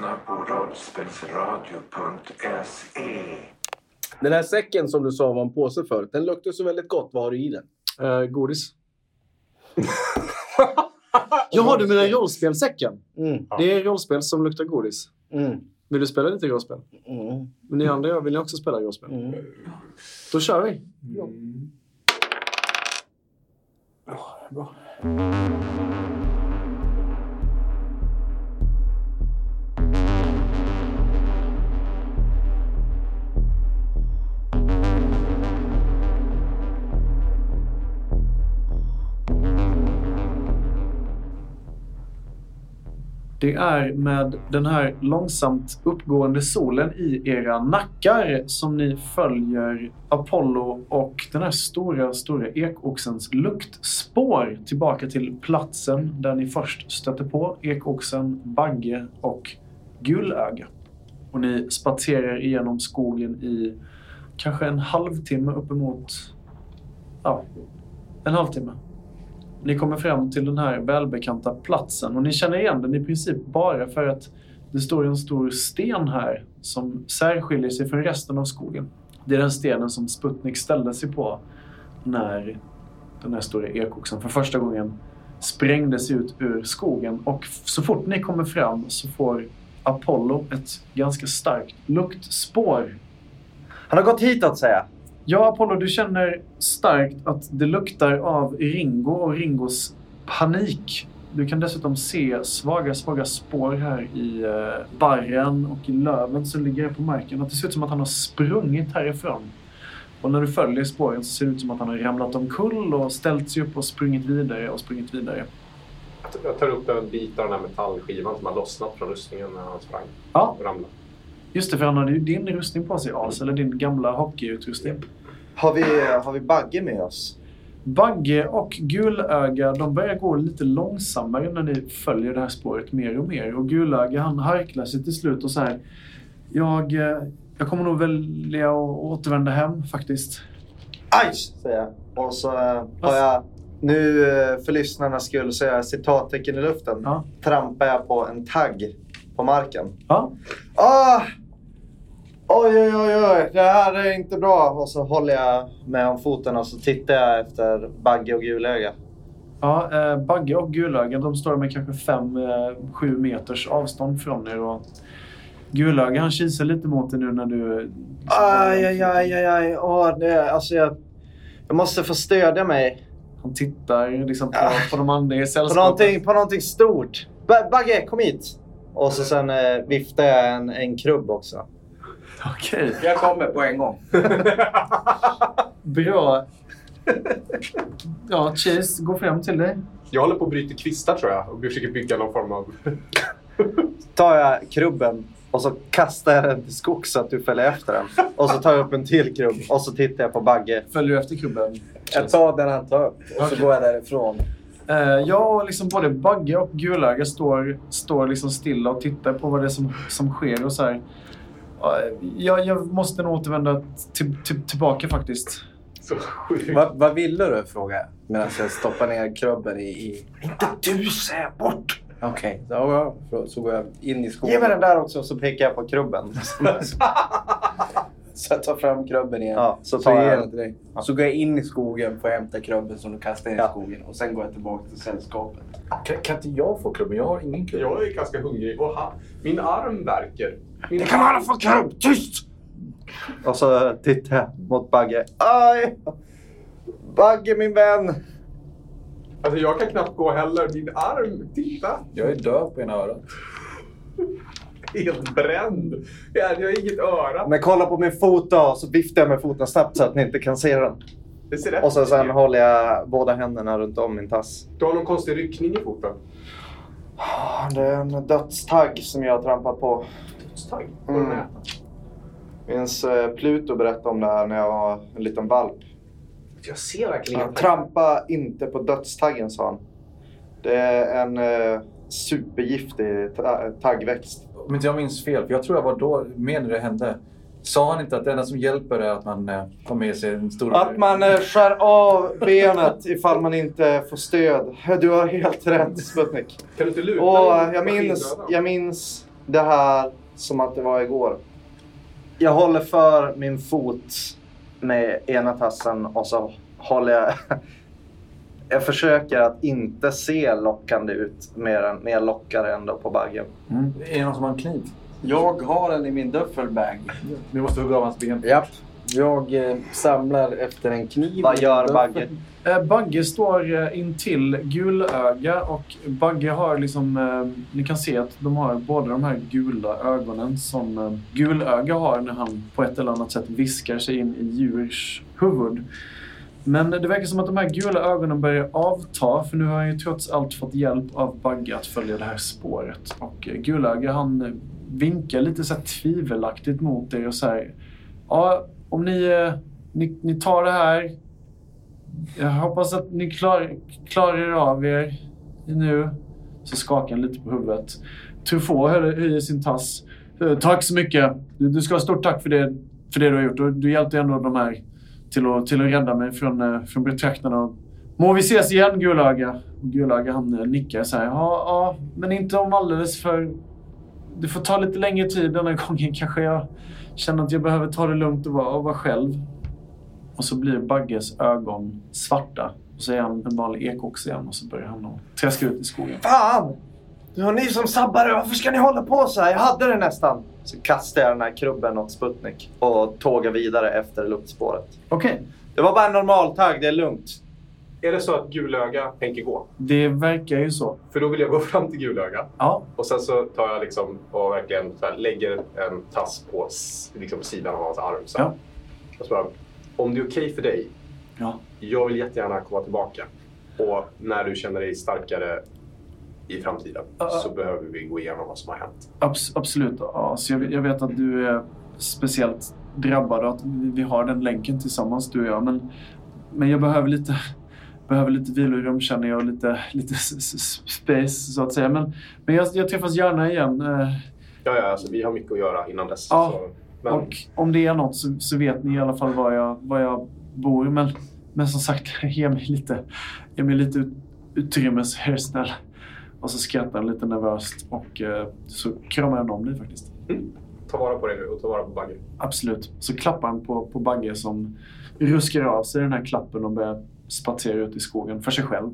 lyssnar på rollspelsradio.se. Den här säcken som du sa var en påse förut, den luktar så väldigt gott. Vad har du i den? Eh, godis. Jaha, du menar rollspelsäcken? Mm. Det är rollspel som luktar godis. Mm. Vill du spela lite rollspel? Mm. Men ni andra, vill ni också spela rollspel? Mm. Då kör vi. Det är med den här långsamt uppgående solen i era nackar som ni följer Apollo och den här stora, stora ekoxens luktspår tillbaka till platsen där ni först stötte på ekoxen, Bagge och Gulöga. Och ni spatserar igenom skogen i kanske en halvtimme uppemot... Ja, en halvtimme. Ni kommer fram till den här välbekanta platsen och ni känner igen den i princip bara för att det står en stor sten här som särskiljer sig från resten av skogen. Det är den stenen som Sputnik ställde sig på när den här stora ekoxen för första gången sprängdes ut ur skogen. Och så fort ni kommer fram så får Apollo ett ganska starkt luktspår Han har gått hitåt säger jag. Ja, Apollo, du känner starkt att det luktar av Ringo och Ringos panik. Du kan dessutom se svaga, svaga spår här i eh, barren och i löven som ligger på marken. Att det ser ut som att han har sprungit härifrån. Och när du följer spåren så ser det ut som att han har ramlat omkull och ställt sig upp och sprungit vidare och sprungit vidare. Jag tar upp en bit av den här metallskivan som har lossnat från rustningen när han sprang Ja, och ramlade. Just det, för han hade ju din rustning på sig, As, eller din gamla hockeyutrustning. Har vi, har vi Bagge med oss? Bagge och Gulöga de börjar gå lite långsammare när ni följer det här spåret mer och mer. Och Gulöga han harklar sig till slut och så här. Jag, eh, jag kommer nog välja att återvända hem faktiskt. Aj! Säger jag. Och så eh, har jag... Nu eh, för lyssnarnas skull så jag citattecken i luften. Ja. Trampar jag på en tagg på marken. Ja, Ah! Oj, oj, oj, oj. Det här är inte bra. Och så håller jag med om foten och så tittar jag efter Bagge och Gulöga. ja eh, Bagge och Gulöga de står med kanske 5-7 meters avstånd från er. Och Gulöga han kisar lite mot dig nu när du... Aj, aj, aj, aj, aj. Åh, det, alltså jag, jag måste få stödja mig. Han tittar liksom på, Ah. på de andra i På sällskapet. någonting, på någonting stort. Ba- Bagge, kom hit! Och så sen eh, viftar jag en, en krubb också. Okej, Jag kommer på en gång. bra. Ja, Chase går fram till dig. Jag håller på att bryta kvistar tror jag och försöker bygga någon form av... tar jag krubben och så kastar jag den till skogs så att du följer efter den. Och så tar jag upp en till krubb och så tittar jag på Bagge. Följer du efter kubben? Jag tar den han tar upp och så Okej. går jag därifrån. Eh, jag och liksom både Bagge och Gulöga står, står liksom stilla och tittar på vad det är som, som sker. Och så här. Jag, jag måste nog återvända till, till, tillbaka faktiskt. Så. Vad, vad ville du? frågar jag medan jag stoppar ner krubben i... i... Inte du, säger bort! Okej, så, ja, så går jag in i skogen. Ge mig den där också så pekar jag på krubben. Så jag tar fram krubben igen. Ja, så så tar ger jag jag den till dig. Så går jag in i skogen för att hämta krubben som du kastar in i Ja. skogen. Och sen går jag tillbaka till sällskapet. Kan, kan inte jag få klubben? Jag har ingen klubb. Jag är ganska hungrig och ha, min arm värker. Min kan alla få krubb! Tyst! Och så tittar jag mot Bagge. Aj! Bagge min vän! Alltså jag kan knappt gå heller. Min arm, titta! Jag är döv på ena örat. Helt bränd. Jag har inget öra. Men kolla på min fot då. Så viftar jag med foten snabbt så att ni inte kan se den. Det ser rätt Och så sen ut. håller jag båda händerna runt om min tass. Du har någon konstig ryckning i foten. Det är en dödstagg som jag har trampat på. Dödstagg? Mm. Mm. Minns eh, Pluto berättade om det här när jag var en liten valp. Jag ser verkligen Ja, trampa inte på dödstaggen, sa han. Det är en eh, supergiftig ta- taggväxt. Om inte jag minns fel, för jag tror jag var då med när det hände. Sa han inte att det enda som hjälper är att man eh, har med sig en stor... Att man eh, skär av benet ifall man inte får stöd. Du har helt rätt, Sputnik. Kan du inte luta Och jag minns, jag minns det här som att det var igår. Jag håller för min fot med ena tassen och så håller jag... Jag försöker att inte se lockande ut mer än mer lockare ändå på baggen. Mm. Är det någon som har en kniv? Jag har den i min duffelbag. Vi måste hugga av hans ben. Japp. Jag eh, samlar efter en kniv. Vad gör min Eh, Bagge? står eh, intill Gulöga och Bagge har liksom, eh, ni kan se att de har båda de här gula ögonen som eh, Gulöga har när han på ett eller annat sätt viskar sig in i djurs huvud. Men det verkar som att de här gula ögonen börjar avta för nu har han ju trots allt fått hjälp av Bagge att följa det här spåret. Och eh, Gulöga han vinkar lite så här tvivelaktigt mot er och säger Ja, om ni, eh, ni, ni tar det här jag hoppas att ni klar, klarar av er nu. Så skakar han lite på huvudet. Truffaut höjer sin tass. Eh, tack så mycket. Du, ska ha stort tack för det, för det du har gjort. Du, du hjälpte ändå de här till att, till att rädda mig från, eh, från betraktarna. Må vi ses igen, Gulöga. Och Gulöga han eh, nickar så här. Ja, ja, men inte om alldeles för... Det får ta lite längre tid denna gången. Kanske jag känner att jag behöver ta det lugnt och vara, och vara själv. Och så blir Bagges ögon svarta. Och så är han en vanlig ekox igen och så börjar han att träska ut i skogen. Fan! Det var ni som sabbade. Varför ska ni hålla på så här? Jag hade det nästan. Så kastar jag den här krubben åt Sputnik och tågar vidare efter luftspåret. Okej, Det var bara en normaltagg, det är lugnt. Är det så att Gulöga tänker gå? det verkar ju så. För då vill jag gå fram till Gulöga Ja, och sen så tar jag liksom och verkligen så här, lägger en tass på liksom, sidan av hans arm. Så. Ja. Och så bara, om det är okej för dig, ja. jag vill jättegärna komma tillbaka. Och när du känner dig starkare i framtiden Ja. så behöver vi gå igenom vad som har hänt. Abs- absolut. Ja, så jag, jag vet att du är speciellt drabbad och att vi, vi har den länken tillsammans, du och jag. Men, men jag behöver lite, behöver lite vilorum känner jag och lite, lite space så att säga. Men, men jag, jag träffas gärna igen. eh, Ja, ja, alltså, vi har mycket att göra innan dess. Ja. Så, men, Och om det är något så, så vet ni i alla fall var jag, var jag bor. Men, men som sagt, ge mig lite, ge mig lite ut, utrymme så är snäll. Och så skrattar han lite nervöst och eh, så kramar han om dig faktiskt. ta vara på det nu och ta vara på Bagge. Absolut. Så klappar han på, på Bagge som ruskar av sig den här klappen och börjar spatsera ut i skogen för sig själv.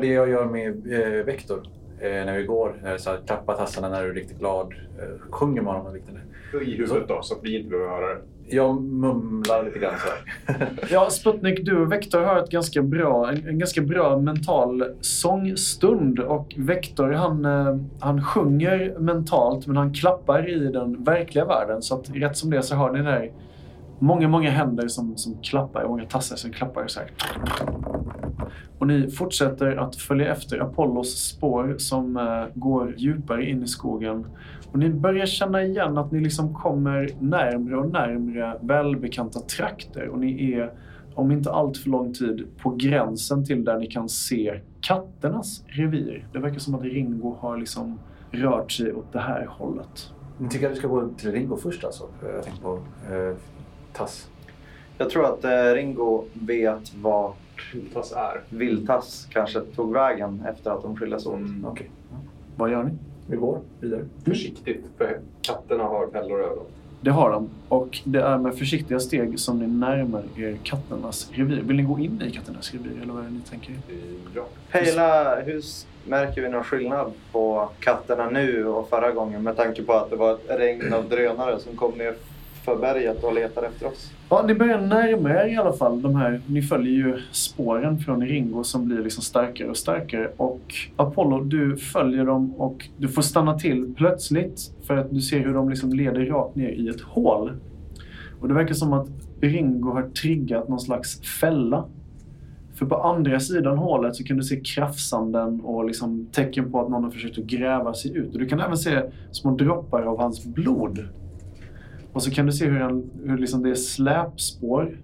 Det jag gör med eh, Vektor när vi går, är så här, klappa tassarna när du är riktigt glad. Eh, sjunger med honom liknande. I huvudet då, så att vi inte behöver höra det. Jag mumlar lite grann så här. Ja, Sputnik, du och Vektor har ett ganska bra, en, en ganska bra mental sångstund. Och Vektor, han, eh, han sjunger mentalt, men han klappar i den verkliga världen. Så att rätt som det så har ni där många, många händer som, som klappar, många tassar som klappar så här. Och ni fortsätter att följa efter Apollos spår som eh, går djupare in i skogen. Och ni börjar känna igen att ni liksom kommer närmre och närmre välbekanta trakter. Och ni är, om inte allt för lång tid, på gränsen till där ni kan se katternas revir. Det verkar som att Ringo har liksom rört sig åt det här hållet. Ni tycker att vi ska gå till Ringo först alltså? Jag tänker på eh, Tass. Jag tror att eh, Ringo vet vart Tass är. Viltass kanske tog vägen efter att de skildes åt. Mm. Okej. Vad gör ni? Vi går vidare. Försiktigt, för katterna har fällor över dem. Det har de. Och det är med försiktiga steg som ni närmar er katternas revir. Vill ni gå in i katternas revir eller vad är det ni tänker? Ja. Pejla, hur märker vi någon skillnad på katterna nu och förra gången med tanke på att det var ett regn av drönare som kom ner för berget och letar efter oss? Ja, ni börjar närma er i alla fall de här. Ni följer ju spåren från Ringo som blir liksom starkare och starkare. Och Apollo, du följer dem och du får stanna till plötsligt för att du ser hur de liksom leder rakt ner i ett hål. Och det verkar som att Ringo har triggat någon slags fälla. För på andra sidan hålet så kan du se krafsanden och liksom tecken på att någon har försökt att gräva sig ut. Och du kan även se små droppar av hans blod och så kan du se hur, han, hur liksom det är släpspår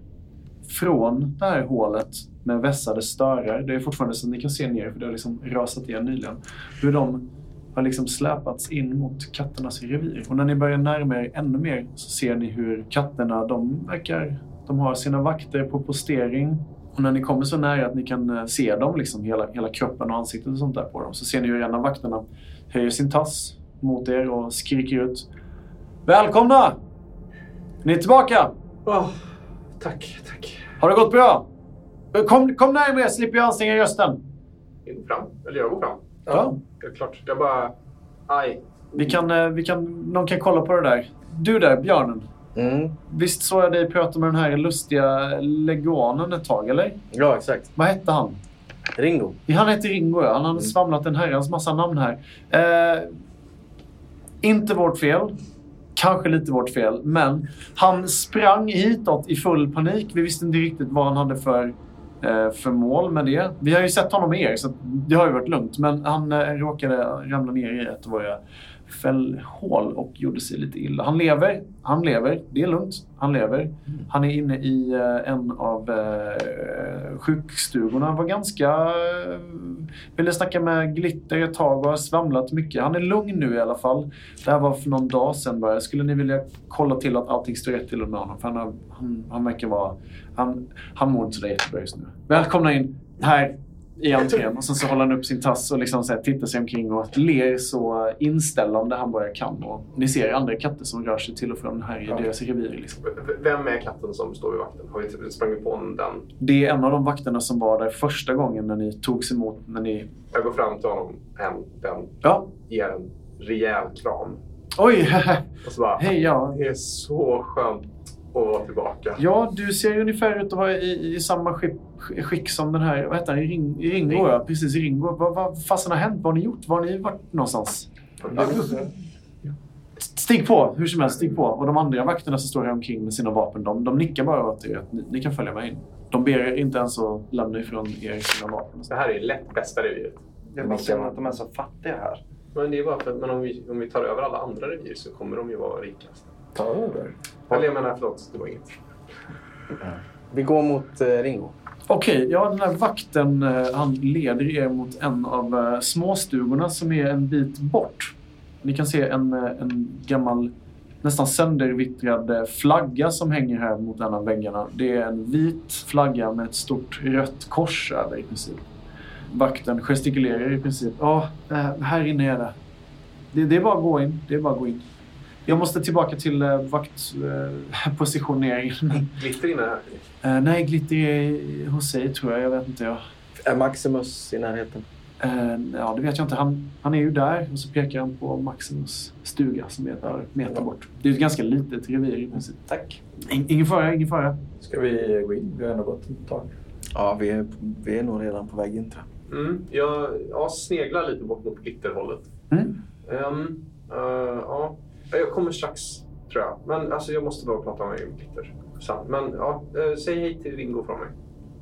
från det här hålet med vässade störar. Det är fortfarande så att ni kan se ner för det har liksom rasat igen nyligen. Hur de har liksom släpats in mot katternas revir. Och när ni börjar närma er ännu mer så ser ni hur katterna, de verkar, de har sina vakter på postering. Och när ni kommer så nära att ni kan eh, se dem, liksom hela, hela kroppen och ansiktet och sånt där på dem, så ser ni hur en av vakterna höjer sin tass mot er och skriker ut. Välkomna! Ni är tillbaka! Åh, tack, tack. Har det gått bra? Kom, kom närmare, slipper jag anstränga rösten. Fram. Eller jag går fram. Ja. Helt klart. Jag bara... Aj. Vi kan, eh, vi kan, någon kan kolla på det där. Du där, björnen. Mm. Visst såg jag dig prata med den här lustiga leguanen ett tag, eller? Ja, exakt. Vad hette han? Ringo. Han heter Ringo, ja. Han hade svamlat en herrans massa namn här. Eh, inte vårt fel. Kanske lite vårt fel. Men han sprang hitåt i full panik. Vi visste inte riktigt vad han hade för, eh, för mål med det. Vi har ju sett honom med er, så det har ju varit lugnt. Men han eh, råkade ramla ner i ett av våra fällhål och gjorde sig lite illa. Han lever. Han lever. Det är lugnt. Han lever. Han är inne i eh, en av eh, sjukstugorna. Var ganska... Eh, ville snacka med Glitter ett tag och har svamlat mycket. Han är lugn nu i alla fall. Det här var för någon dag sedan bara. Skulle ni vilja kolla till att allting står rätt till med honom? För han, har, han, han verkar vara... Han, han mår inte sådär jättebra just nu. Välkomna in här i entrén. Och sen så håller han upp sin tass och liksom så här, tittar sig omkring och ler så inställande han bara kan. Och ni ser andra katter som rör sig till och från här i Ja. deras revir. Liksom. Vem är katten som står vid vakten? Har vi sprungit på den? Det är en av de vakterna som var där första gången när ni togs emot. När ni... Jag går fram till honom, hem, den, Ja. ger en rejäl kram. Oj! Och så bara... Hej, ja. Det är så skönt att vara tillbaka. Ja, du ser ungefär ut att vara i, i samma skick, skick som den här, vad heter han, Ring, Ringo? Ja, precis, Ringo. Vad, vad fasen har hänt? Vad har ni gjort? Var har ni varit någonstans? Stig på, hur som helst, stig på. Och de andra vakterna som står här omkring med sina vapen, de, de nickar bara åt er att ni, ni kan följa med in. De ber er inte ens att lämna ifrån er sina vapen. Det här är lätt bästa reviret. Jag bara att de är så fattiga här. Men det är bara för att men om, vi, om vi tar över alla andra revir så kommer de ju vara rikast. Ta över. Eller jag menar, förlåt, det var inget. Vi går mot eh, Ringo. Okej, ja den här vakten eh, han leder er mot en av eh, småstugorna som är en bit bort. Ni kan se en, en gammal, nästan söndervittrad flagga som hänger här mot en av väggarna. Det är en vit flagga med ett stort rött kors över i princip. Vakten gestikulerar i princip. Ja, här inne är det. det. Det är bara att gå in. Det är bara att gå in. Jag måste tillbaka till eh, vaktpositioneringen. Glitter inne här. Eh, nej, Glitter är hos sig tror jag. Jag vet inte. Jag. Är Maximus i närheten? Eh, ja, det vet jag inte. Han, han är ju där och så pekar han på Maximus stuga som är ett par meter bort. Det är ett ganska litet revir i princip. Tack. In, ingen fara, ingen fara. Ska vi gå in? Vi har ändå gått ett tag. Ja, vi är, vi är nog redan på väg in tror jag. Mm. Jag, jag sneglar lite bort mot glitterhållet. Mm. Ehm, eh, ja, jag kommer strax tror jag. Men alltså, jag måste bara prata med glitter. Sen. Men ja, eh, säg hej till Ringo från mig.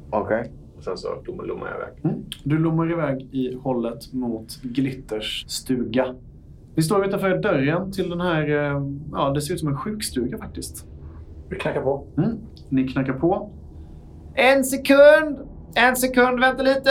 Okej. Och sen så lommar jag iväg. Mm. Du lommar iväg i hållet mot Glitters stuga. Vi står utanför dörren till den här, eh, ja det ser ut som en sjukstuga faktiskt. Vi knackar på. Mm. Ni knackar på. En sekund! En sekund, vänta lite!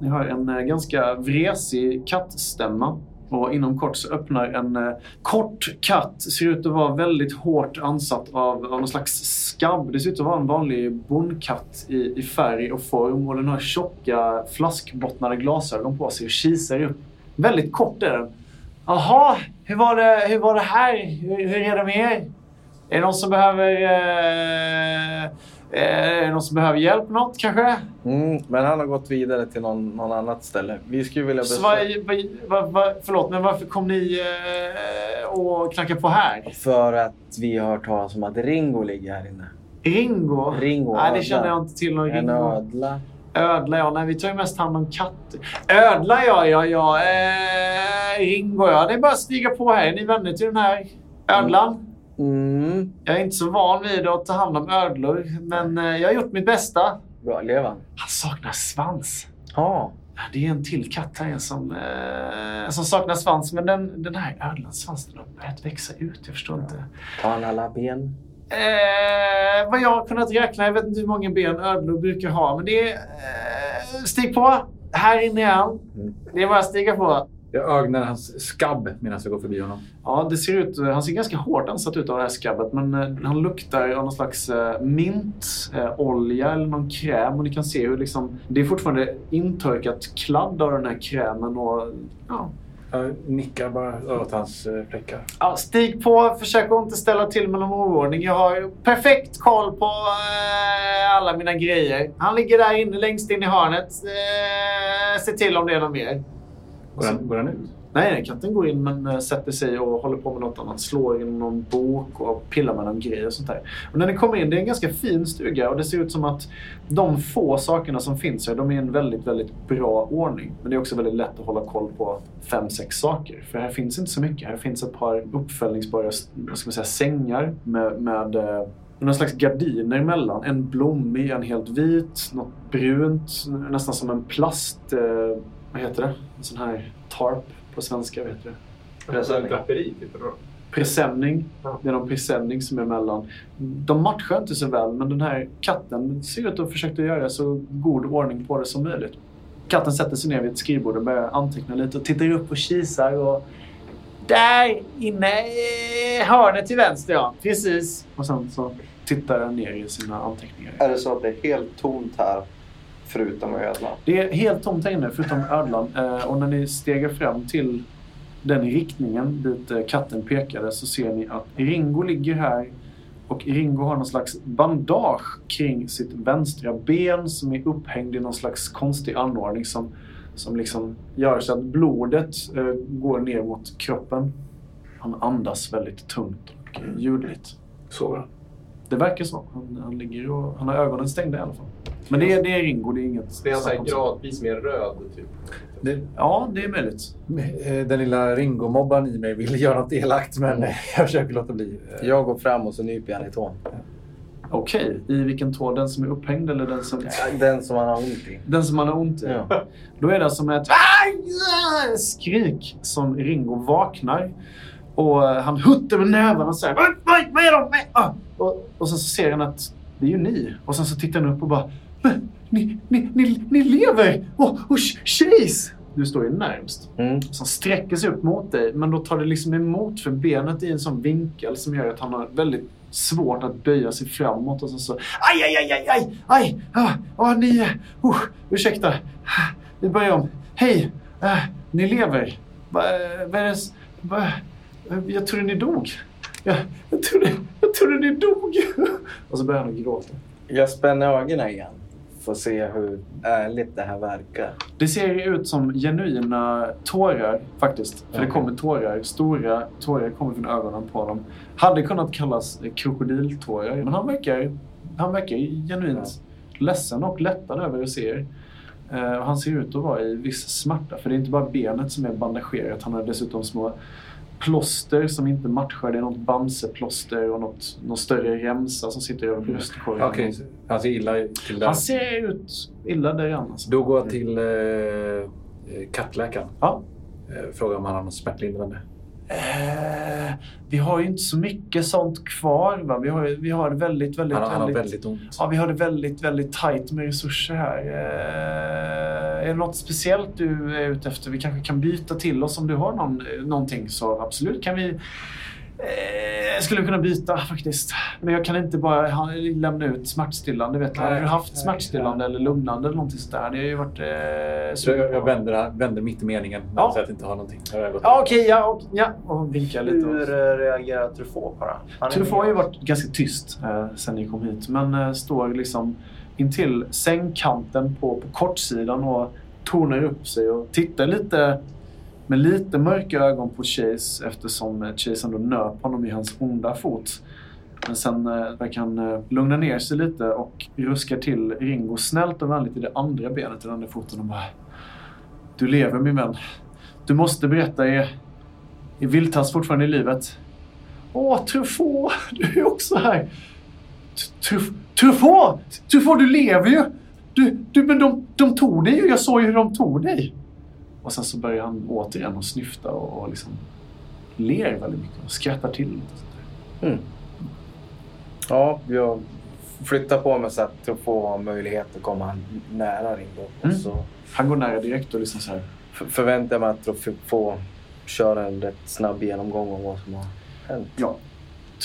Ni hör en eh, ganska vresig kattstämma. Och inom kort så öppnar en eh, kort katt. Ser ut att vara väldigt hårt ansatt av, av någon slags skabb. Det ser ut att vara en vanlig bondkatt i, i färg och form. Och den har tjocka flaskbottnade glasögon på sig och kisar upp. Väldigt kort är den. Jaha, hur var det, hur var det här? Hur, hur är det med er? Är det någon som behöver... Eh, är det någon som behöver hjälp med något kanske? Mm, men han har gått vidare till någon, någon annat ställe. Vi skulle vilja Så vad, vad, vad, förlåt, men varför kom ni eh, och knackade på här? För att vi har hört talas om att Ringo ligger här inne. Ringo? Ringo, Nej, det känner jag inte till. Någon En Ringo. ödla. Ödla, ja. Nej, vi tar ju mest hand om katter. Ödla, ja, ja, ja. Eh, Ringo, ja. Det är bara att stiga på här. Är ni vänner till den här ödlan? Mm. Jag är inte så van vid att ta hand om ödlor, men eh, jag har gjort mitt bästa. Bra, lever han? Saknar svans. Ja. Ja, Det är en till katt här som, eh, som saknar svans, men den, den här ödlans svans den har börjat växa ut. Jag förstår inte. Har han alla ben? Eh, vad jag har kunnat räkna, jag vet inte hur många ben ödlor brukar ha, men det är... Eh, stig på! Här inne är han. Mm. Det är bara att stiga på. Jag ögnar hans skabb medan jag går förbi honom. Ja, det ser ut, han ser ganska hårt ansatt ut av det här skabbet, men eh, han luktar av någon slags eh, mintolja eller någon kräm. Och ni kan se hur liksom, det är fortfarande intorkat kladd av den här krämen. Och, ja, Jag nickar bara åt hans eh, fläckar. Ja, stig på, försök att inte ställa till med någon oordning. Jag har perfekt koll på eh, alla mina grejer. Han ligger där inne längst in i hörnet. Eh, se till om det är något mer. Går han, går han ut? Nej, katten går in men eh, sätter sig och håller på med något annat. Slår in någon bok och pillar med någon grej och sånt där. Och när ni kommer in, det är en ganska fin stuga och det ser ut som att de få sakerna som finns här, de är i en väldigt, väldigt bra ordning. Men det är också väldigt lätt att hålla koll på fem, sex saker. För här finns inte så mycket. Här finns ett par uppfällningsbara vad ska man säga, sängar med, med eh, någon slags gardiner emellan. En blommig, en helt vit, något brunt, nästan som en plast... Vad heter det? En sån här tarp på svenska, vad heter det? Presenning. Draperi, typ. Presenning. Det är någon presenning som är emellan. De matchar inte så väl, men den här katten ser ut att ha försökt att göra så god ordning på det som möjligt. Katten sätter sig ner vid ett skrivbord och börjar anteckna lite och tittar upp och kisar. Och där inne i hörnet till vänster, ja. Precis. Och sen så tittar han ner i sina anteckningar. Är det så att det är helt tomt här förutom ödlan? Det är helt tomt här inne förutom ödlan. Eh, och när ni stegar fram till den riktningen dit eh, katten pekade så ser ni att Ringo ligger här och Ringo har någon slags bandage kring sitt vänstra ben som är upphängd i någon slags konstig anordning som, som liksom gör så att blodet eh, går ner mot kroppen. Han andas väldigt tungt och ljudligt. Sover han? Det verkar så. Han, han, ligger och, han har ögonen stängda i alla fall. Men det är, det är Ringo, det är inget... Det är konstigt. gradvis mer röd, typ. Det, Ja, det är möjligt. eh, den lilla Ringo-mobbaren i mig vill göra något elakt men eh, jag försöker låta bli. Eh, Jag går fram och så nyper jag i tån. Okej, i vilken tå? Den som är upphängd eller den som... Den som han har ont i. Den som man har ont i? Ja. Då är det som ett skrik som Ringo vaknar. Och eh, han huttar med nävarna och säger vad, är de? med?" Ah! Och, och sen så ser han att det är ju ni. Och sen så tittar han upp och bara "Men, ni, ni, ni, ni lever! Och, och Chase! Du står ju närmst. Mm. Som sträcker sig upp mot dig. Men då tar det liksom emot för benet i en sån vinkel som gör att han har väldigt svårt att böja sig framåt. Och sen så aj, aj, aj, aj, aj, aj, ah, ah, ni, uh, ursäkta, vi börjar om. Hej, eh, ni lever. Va, vad är det, va, jag trodde ni dog. Jag, jag, trodde, jag trodde ni dog. Och så börjar han gråta. Jag spänner ögonen igen. Får se hur ärligt det här verkar. Det ser ut som genuina tårar faktiskt. För det kommer tårar. Stora tårar kommer från ögonen på honom. Hade kunnat kallas krokodiltårar. Men han verkar, han verkar genuint ledsen och lättad över att se er. Eh, han ser ut att vara i viss smärta. För det är inte bara benet som är bandagerat. Han har dessutom små plåster som inte matchar. Det är något bamseplåster och något, någon större remsa som sitter över bröstkorgen. Okej, så han ser illa till där. Han ser ut illa där inne. Alltså. Då går jag till eh, eh, kattläkaren. Ja. Eh, frågar om han har något smärtlindrande. Eh, vi har ju inte så mycket sånt kvar. Va? Vi, har, vi har det väldigt, väldigt, Han, har- han har väldigt, väldigt ont. Ja, vi har det väldigt, väldigt tajt med resurser här. Eh, är det något speciellt du är ute efter? Vi kanske kan byta till oss om du har någon, någonting så absolut kan vi eh, skulle kunna byta faktiskt. Men jag kan inte bara lämna ut smärtstillande. Vet du. Har Nej, du haft nej, smärtstillande eller lugnande eller någonting sådär? Det har ju varit... Eh, Så jag, jag vänder, vänder mitt i meningen. Ja. Så att jag inte har någonting. Jag Ja, okej. ja, och, ja. Och vinkar lite. Hur eh, reagerar Truffaut på det? Truffaut har ju varit ganska tyst eh, sen ni kom hit. Men eh, står liksom intill sängkanten på, på kortsidan och tornar upp sig och tittar lite med lite mörka ögon på Chase eftersom eh, Chase ändå nöp honom i hans onda fot. Men sen eh, verkar han eh, lugna ner sig lite och ruskar till Ringo snällt och vänligt i det andra benet i den andra foten och bara Du lever min vän. Du måste berätta, är, är Vildtass fortfarande i livet? Åh, Truffaut! Du är också här! Truff- Truffaut! Truffaut, du lever ju! Du, du, men de, de tog dig ju. Jag såg ju hur de tog dig. Och sen så börjar han återigen att snyfta och, och liksom ler väldigt mycket och skrattar till. lite och sånt där. Mm. Ja, jag flyttar på mig så att Truffaut har möjlighet att komma nära Ringo. Mm. så Han går nära direkt och liksom så här. förväntar jag mig att Truffaut kör en rätt snabb genomgång om vad som har hänt. Ja.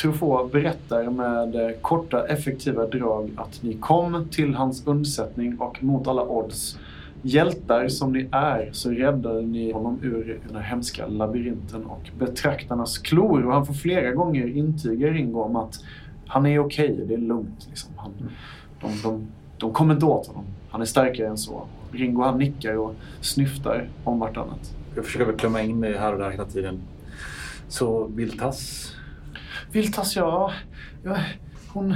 Truffaut berättar med korta effektiva drag att ni kom till hans undsättning och mot alla odds hjältar som ni är så räddade ni honom ur den här hemska labyrinten och betraktarnas klor. Och han får flera gånger intyga Ringo om att han är okej, det är lugnt. Liksom. Han, de, de, de kommer inte åt honom. Han är starkare än så. Ringo han nickar och snyftar om vartannat. Jag försöker väl klämma in mig här och där hela tiden. Så Viltas? Viltas, ja. ja hon,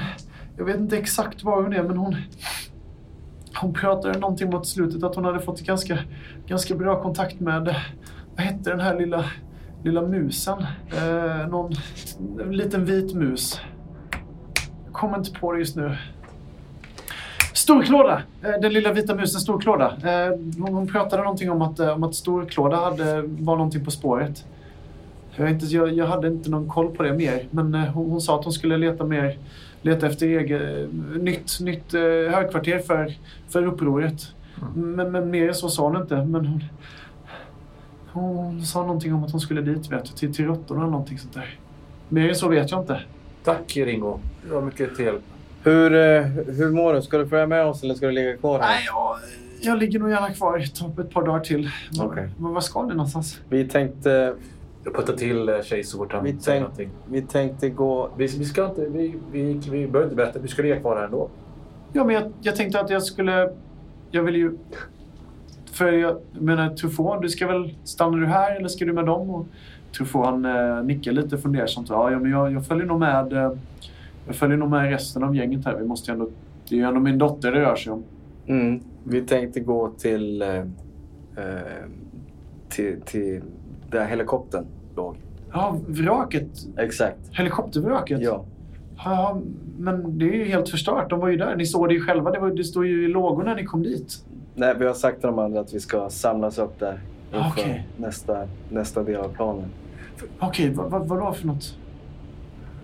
jag vet inte exakt var hon är, men hon... Hon pratade någonting mot slutet att hon hade fått ganska, ganska bra kontakt med... Vad hette den här lilla, lilla musen? Eh, någon liten vit mus. Kommer inte på det just nu. Storklåda! Eh, den lilla vita musen Storklåda. Eh, hon, pratade någonting om att, eh, om att Storklåda hade, var någonting på spåret. Jag, inte, jag, jag hade inte någon koll på det mer, men hon, hon sa att hon skulle leta mer leta efter eget, nytt, nytt eh, högkvarter för, för upproret. Men, men mer än så sa hon inte. Men hon, hon sa någonting om att hon skulle dit, vet du, till, till råttorna eller någonting sånt där. Mer än så vet jag inte. Tack Ringo. Det var mycket till hjälp. Hur, eh, hur mår du? Ska du följa med oss eller ska du ligga kvar här? Nej, jag, jag ligger nog gärna kvar ta ett par dagar till. Men, Okej. men var ska ni någonstans? Vi tänkte, Jag puttar till eh, Tjej så fort han vi, säger tänk, någonting. vi tänkte gå... Vi, vi ska inte... Vi, vi, vi behöver inte berätta. Vi ska ligga kvar här ändå. Ja, men jag, jag tänkte att jag skulle... Jag vill ju... För jag menar, Truffaut, du ska väl... Stannar du här eller ska du med dem? Och Truffaut han eh, nickar lite fundersamt. Ja, ja, men jag, jag följer nog med... Eh, jag följer nog med resten av gänget här. Vi måste ju ändå... Det är ju ändå min dotter det rör sig om. Mm, vi tänkte gå till, eh, eh, till, till där helikoptern låg. Ja, vraket. Exakt. Helikoptervraket. Ja. Ja, men det är ju helt förstört. De var ju där. Ni såg det ju själva. Det, var, det stod ju i lågor när ni kom dit. Nej, vi har sagt till de andra att vi ska samlas upp där inför Okej. nästa, nästa del av planen. Okej, vad, vad, vadå för något?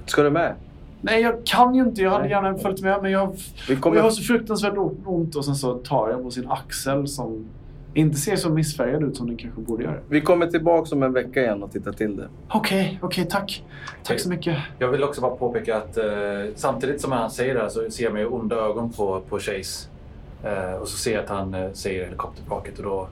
Ska du med? Nej, jag kan ju inte. Jag hade Nej. gärna följt med, men jag, Vi kommer... jag har så fruktansvärt ont. Och sen så tar jag på sin axel som inte ser så missfärgad ut som den kanske borde göra. Vi kommer tillbaka om en vecka igen och tittar till det. Okej, okej, tack. Tack så mycket. Jag vill också bara påpeka att eh, samtidigt som han säger det här så ser jag med onda ögon på, på Chase. Eh, och så ser jag att han eh, säger helikoptervraket och då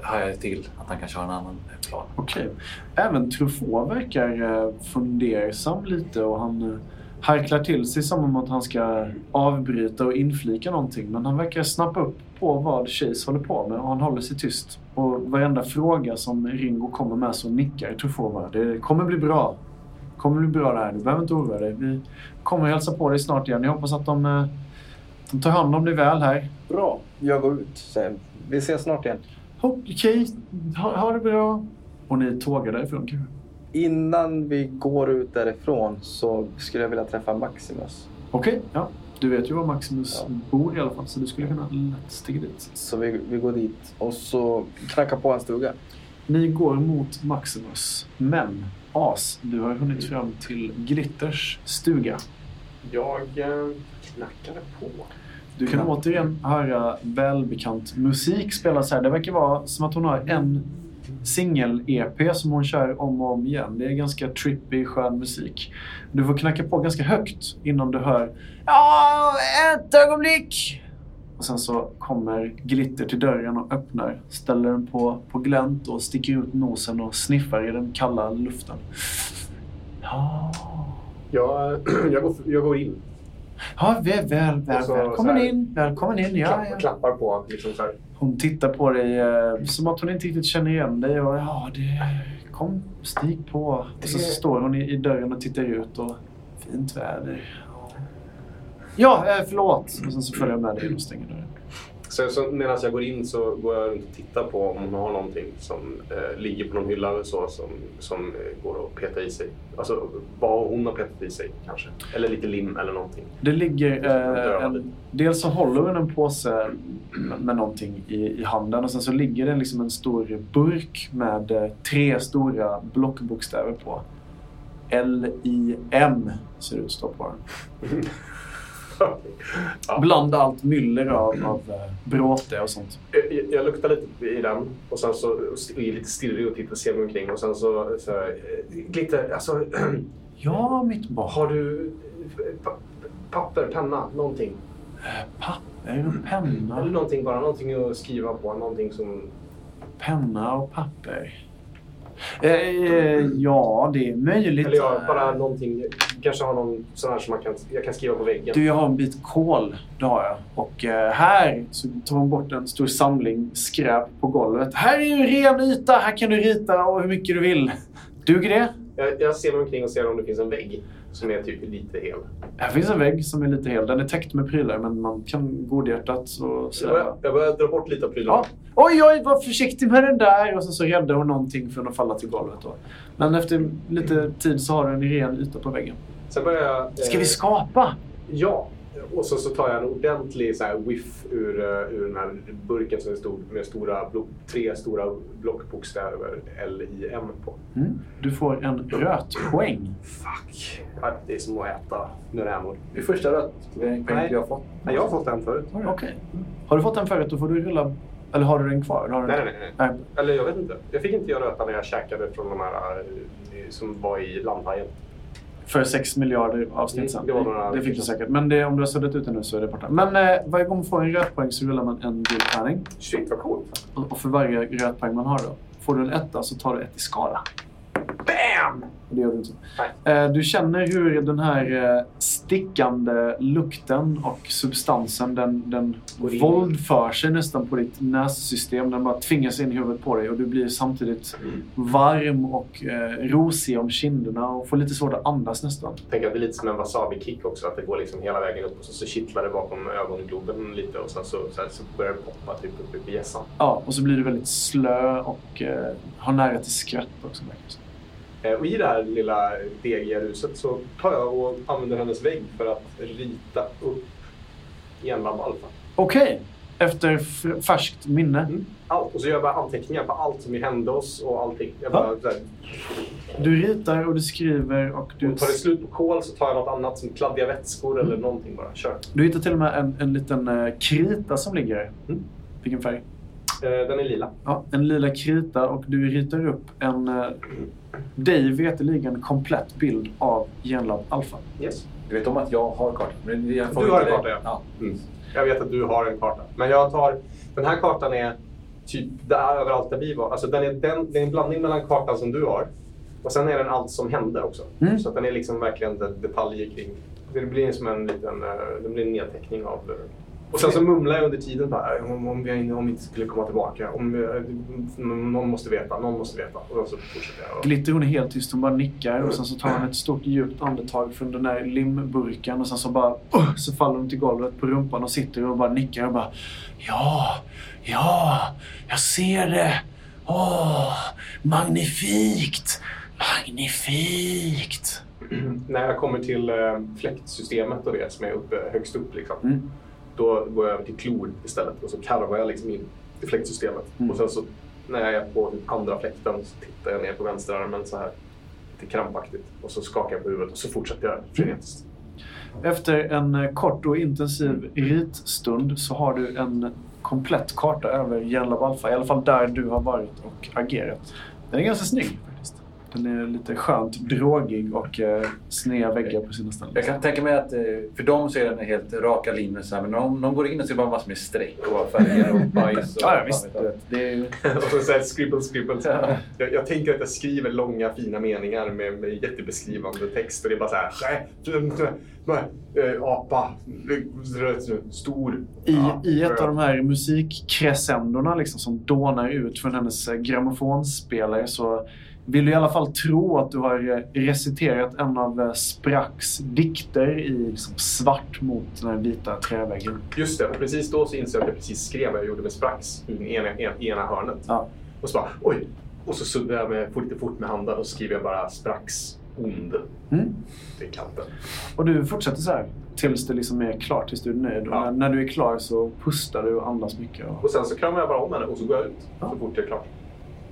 hajar jag till att han kanske har en annan plan. Okej. Även Truffaut verkar eh, fundersam lite och han eh, harklar till sig som om att han ska avbryta och inflika någonting. Men han verkar snappa upp på vad Chase håller på med och han håller sig tyst. Och varenda fråga som Ringo kommer med så nickar Truffaut bara. Det kommer bli bra. Det kommer bli bra det här. Du behöver inte oroa dig. Vi kommer hälsa på dig snart igen. Jag hoppas att de, eh, de tar hand om dig väl här. Bra. Jag går ut sen. Vi ses snart igen. Okej, ha, ha det bra. Och ni tågar därifrån kanske? Innan vi går ut därifrån så skulle jag vilja träffa Maximus. Okej, ja. Du vet ju var Maximus Ja. bor i alla fall, så du skulle kunna lätt stiga dit. Så vi, vi går dit och så knackar på en stuga. Ni går mot Maximus, men As, du har hunnit fram till Glitters stuga. Jag eh, knackade på. Du kan återigen höra välbekant musik spelas här. Det verkar vara som att hon har en singel-EP som hon kör om och om igen. Det är ganska trippy, skön musik. Du får knacka på ganska högt innan du hör Ja, ett ögonblick! Och sen så kommer Glitter till dörren och öppnar. Ställer den på, på glänt och sticker ut nosen och sniffar i den kalla luften. Ja, Jag, jag, går, jag går in ja väl, väl, väl. Och så- Välkommen här- in, välkommen in. Ja, Klappar, ja. klappar på. Liksom så här. Hon tittar på dig eh, som att hon inte riktigt känner igen dig. Och, ja, det, kom, stig på. Och så, så står hon i, i dörren och tittar ut. och Fint väder. Ja, eh, förlåt. Och sen så följer jag med dig in och stänger dörren. Så, så medan jag går in så går jag runt och tittar på om hon har någonting som eh, ligger på någon hylla eller så som, som eh, går att peta i sig. Alltså vad hon har petat i sig kanske. Eller lite lim eller någonting. Det ligger... Eh, en, dels så håller hon en påse med, med någonting i, i handen och sen så ligger det liksom en stor burk med eh, tre stora blockbokstäver på. L-I-M ser det ut att stå på den. ja. Bland allt myller av, av eh, bråte och sånt. jag, jag luktar lite i den och sen så och är lite stirrig och tittar ser mig omkring och sen så, så eh, glitter, alltså Ja, mitt barn. har du eh, pa, papper, penna, någonting? Papper? Det en Eller penna? någonting, bara någonting att skriva på. Någonting som... Penna och papper. Eh, ja, det är möjligt. Eller ja, bara någonting. Kanske har någon sån här som man kan, jag kan skriva på väggen. Du, jag har en bit kol. Det har jag. Och eh, här så tar hon bort en stor samling skräp på golvet. Här är ju en ren yta. Här kan du rita och hur mycket du vill. Duger det? Jag, jag ser mig omkring och ser om det finns en vägg som är typ lite hel. Här finns en vägg som är lite hel. Den är täckt med prylar, men man kan godhjärtat Så jag, börjar, jag börjar dra bort lite av prylarna. Ja. Oj, oj, var försiktig med den där! Och sen så räddar hon någonting från att falla till golvet. Då. Men efter lite tid så har du en ren yta på väggen. Sen börjar jag... Ska eh, vi skapa? Ja. Och så, så tar jag en ordentlig så här, whiff ur, eh, ur den här burken som är stor, med stora, tre stora blockbokstäver L-I-M på. Mm. Du får en rötpoäng. Fuck. Ja, det är som att äta nörämor. Det är första rötpoäng Nej. jag har fått. Nej, jag har fått en förut. Okej. Har du fått den förut, då får du rulla... Eller har du den kvar? Har du Nej, den? nej, nej. nej. Eller jag vet inte. Jag fick inte göra röta när jag käkade från de här eh, som var i landhajen. För 6 miljarder avsnitt Mm, sen. det det fick du säkert. Men det, om du har suddat ut det nu så är det borta. Men eh, varje gång man får en rötpoäng så rullar man en gul tärning. Shit, vad coolt. Och och för varje rötpoäng man har då. Får du en etta så tar du ett i skala. Bam! Det gör du inte. Nej. Eh, Du känner hur den här eh, stickande lukten och substansen den, den våldför sig nästan på ditt nässystem. Den bara tvingas in i huvudet på dig och du blir samtidigt Mm. varm och eh, rosig om kinderna och får lite svårt att andas nästan. Tänker att det är lite som en wasabi-kick också. Att det går liksom hela vägen upp och så, så kittlar det bakom ögongloben lite och sen så, så, här, så börjar det poppa typ upp i hjässan. Ja, och så blir du väldigt slö och eh, har nära till skratt också. Eh, Och i det här lilla degiga ruset så tar jag och använder hennes vägg för att rita upp enlabb alfa. Okej, efter f- färskt minne. Mm. Allt. Och så gör jag bara anteckningar på allt som hände oss och allting. Jag Ja. bara, här, Du ritar och du skriver och du... och tar det slut på kol så tar jag något annat som kladdiga vätskor eller någonting bara. Kör. Du hittar till och med en, en liten eh, krita som ligger. Mm. Vilken färg? Eh, Den är lila. Ja, en lila krita och du ritar upp en eh, dig veterligen komplett bild av Genlab Alpha. Yes. Du vet om att jag har kartan. Men jag får Du har en karta, ja. ja. Mm. Jag vet att du har en karta. Men jag tar... Den här kartan är typ där överallt där vi var. Alltså den är, den, det är en blandning mellan kartan som du har och sen är den allt som hände också. Mm. Så att den är liksom verkligen de- detaljer kring... Det blir som en liten eh, det blir en nedteckning av... Och sen så mumlar jag under tiden bara, "Eh, om, om, vi, om vi inte skulle komma tillbaka. Om, eh, någon måste veta, någon måste veta. Och så fortsätter jag. Glitter hon är helt tyst, hon bara nickar och sen så tar hon ett stort djupt andetag från den där limburken och sen så bara uh, så faller hon till golvet på rumpan och sitter och bara nickar och bara Ja, ja, jag ser det. Åh, magnifikt, magnifikt. När jag kommer till eh, fläktsystemet och det som är uppe, högst upp liksom. Mm. Då går jag över till klor istället och så karvar jag liksom in i fläktsystemet. Mm. Och sen så när jag är på andra fläkten så tittar jag ner på vänsterarmen så här lite krampaktigt. Och så skakar jag på huvudet och så fortsätter jag frenetiskt. Efter en eh, kort och intensiv ritstund så har du en komplett karta över Genlab Alpha. I alla fall där du har varit och agerat. Den är ganska snygg. Den är lite skönt drogig och eh, sneda väggar på sina ställen. Jag kan tänka mig att eh, för dem så är den helt raka linjer. Så här, men om de går in och ser bara massor med streck och färger och bajs. Och, Ja, ja visst. Det är, och så säger scribble, scribble. Ja. Jag, jag tänker att jag skriver långa fina meningar med, med jättebeskrivande text. Och det är bara så här. äh, Apa. Stor. I, Ja, I ett av de här musikkrescendorna liksom, som dånar ut från hennes eh, grammofonspelare så vill du i alla fall tro att du har eh, reciterat en av eh, Spracks dikter i liksom, svart mot den här vita träväggen. Just det, precis då så insåg jag att jag precis skrev vad jag gjorde med Sprax i ena, ena, ena hörnet. Ja. Och så bara, oj! Och så suddade jag med, lite fort med handen och skriver jag bara Sprax ond Mm. i kanten. Och du fortsätter så här tills det liksom är klart, tills du är nöjd. Ja. när, när du är klar så pustar du och andas mycket. Och... Och sen så kramar jag bara om henne och så går jag ut Ja. så fort jag är klar.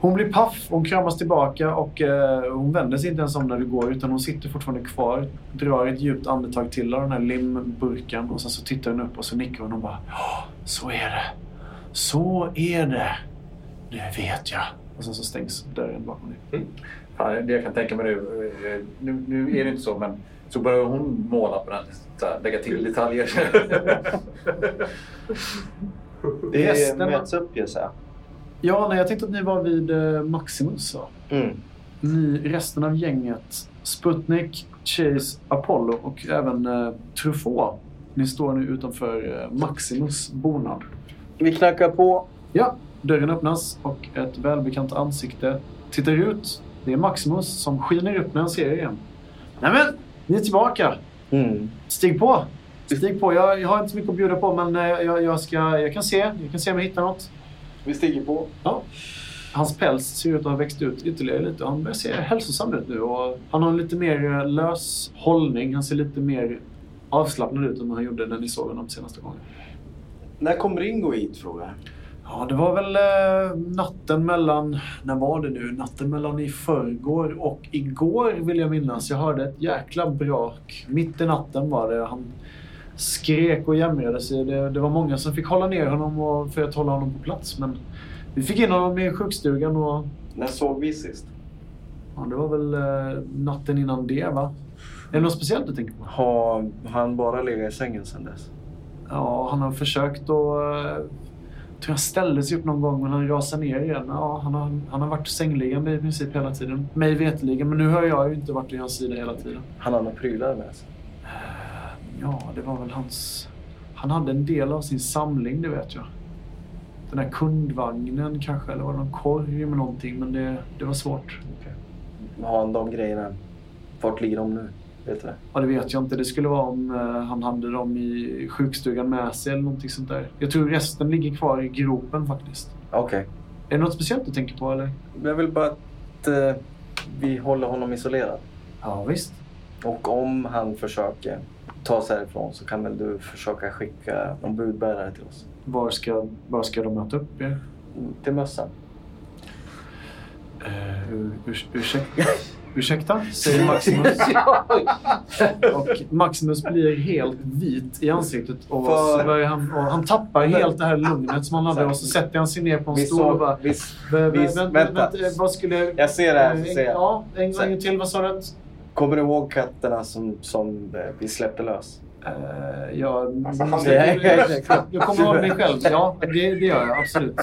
Hon blir paff, hon kramas tillbaka och eh, hon vänder sig inte ens om när du går utan hon sitter fortfarande kvar. Drar ett djupt andetag till av den här limburken och sen så tittar hon upp och så nickar hon och bara Ja, så är det. Så är det. Det vet jag. Och sen så stängs dörren bakom dig. Fan, det jag kan tänka mig nu, eh, nu, nu är det inte så, men Så börjar hon måla på den. Så här, lägga till detaljer. Vi Resten av- möts upp jag. Ja, nej, jag tänkte att ni var vid eh, Maximus. Så. Mm. Ni, resten av gänget, Sputnik, Chase, Apollo och även eh, Truffaut. Ni står nu utanför eh, Maximus bonad. Vi knackar på. Ja, dörren öppnas och ett välbekant ansikte tittar ut. Det är Maximus som skiner upp när han ser er igen. Nämen, ni är tillbaka. Mm. Stig på! Stig på. Jag, jag har inte så mycket att bjuda på men eh, jag, jag, ska, jag kan se. Jag kan se om jag hittar något. Vi stiger på. Ja. Hans päls ser ut att ha växt ut ytterligare lite. Han börjar se hälsosam ut nu. Och han har lite mer eh, lös hållning. Han ser lite mer avslappnad ut än vad han gjorde när ni såg honom senaste gången. När kom Ringo hit frågar jag. Ja, det var väl eh, natten mellan... När var det nu? Natten mellan i förrgår och igår vill jag minnas. Jag hörde ett jäkla brak. Mitt i natten var det. Han skrek och jämrade sig. Det, det var många som fick hålla ner honom och, för att hålla honom på plats. Men vi fick in honom i sjukstugan och När såg vi sist? Ja, det var väl eh, natten innan det, va? Är det något speciellt du tänker på? Har han bara legat i sängen sedan dess? Ja, han har försökt att... Eh, jag tror han ställde sig upp någon gång, men han rasade ner igen. Ja, han, har, han har varit sängliggande i princip hela tiden. Mig vetligen, men nu har jag ju inte varit vid hans sida hela tiden. Han har några prylar med sig. Ja, det var väl hans... Han hade en del av sin samling, det vet jag. Den här kundvagnen kanske, eller var det någon korg med någonting, men det, det var svårt. Har han de grejerna? Vart ligger de nu? Vet du det? Ja, det vet jag inte. Det skulle vara om eh, han hade dem i sjukstugan med sig eller någonting sånt där. Jag tror resten ligger kvar i gropen faktiskt. Okej. Är det något speciellt du tänker på eller? Jag vill bara att eh, vi håller honom isolerad. Ja, visst. Och om han försöker ta sig härifrån så kan väl du försöka skicka någon budbärare till oss. Var ska, var ska de möta upp er? Till mössan. Uh, ur, ur, ursäkta? ursäkta? Säger Maximus. och Maximus blir helt vit i ansiktet och För- han, och han tappar helt det här lugnet som han hade och så sätter han sig ner på en Vi stol och bara... Vi, Visst, vänta, vänta. vänta, vad skulle... jag ser det här. Eh, Så ser jag. Ja, en gång till. Vad sa du? Kommer du ihåg katterna som, som eh, vi släppte lös? Eh, ja, Alltså, han- jag, jag kommer ihåg mig själv. Ja, det, det gör jag absolut.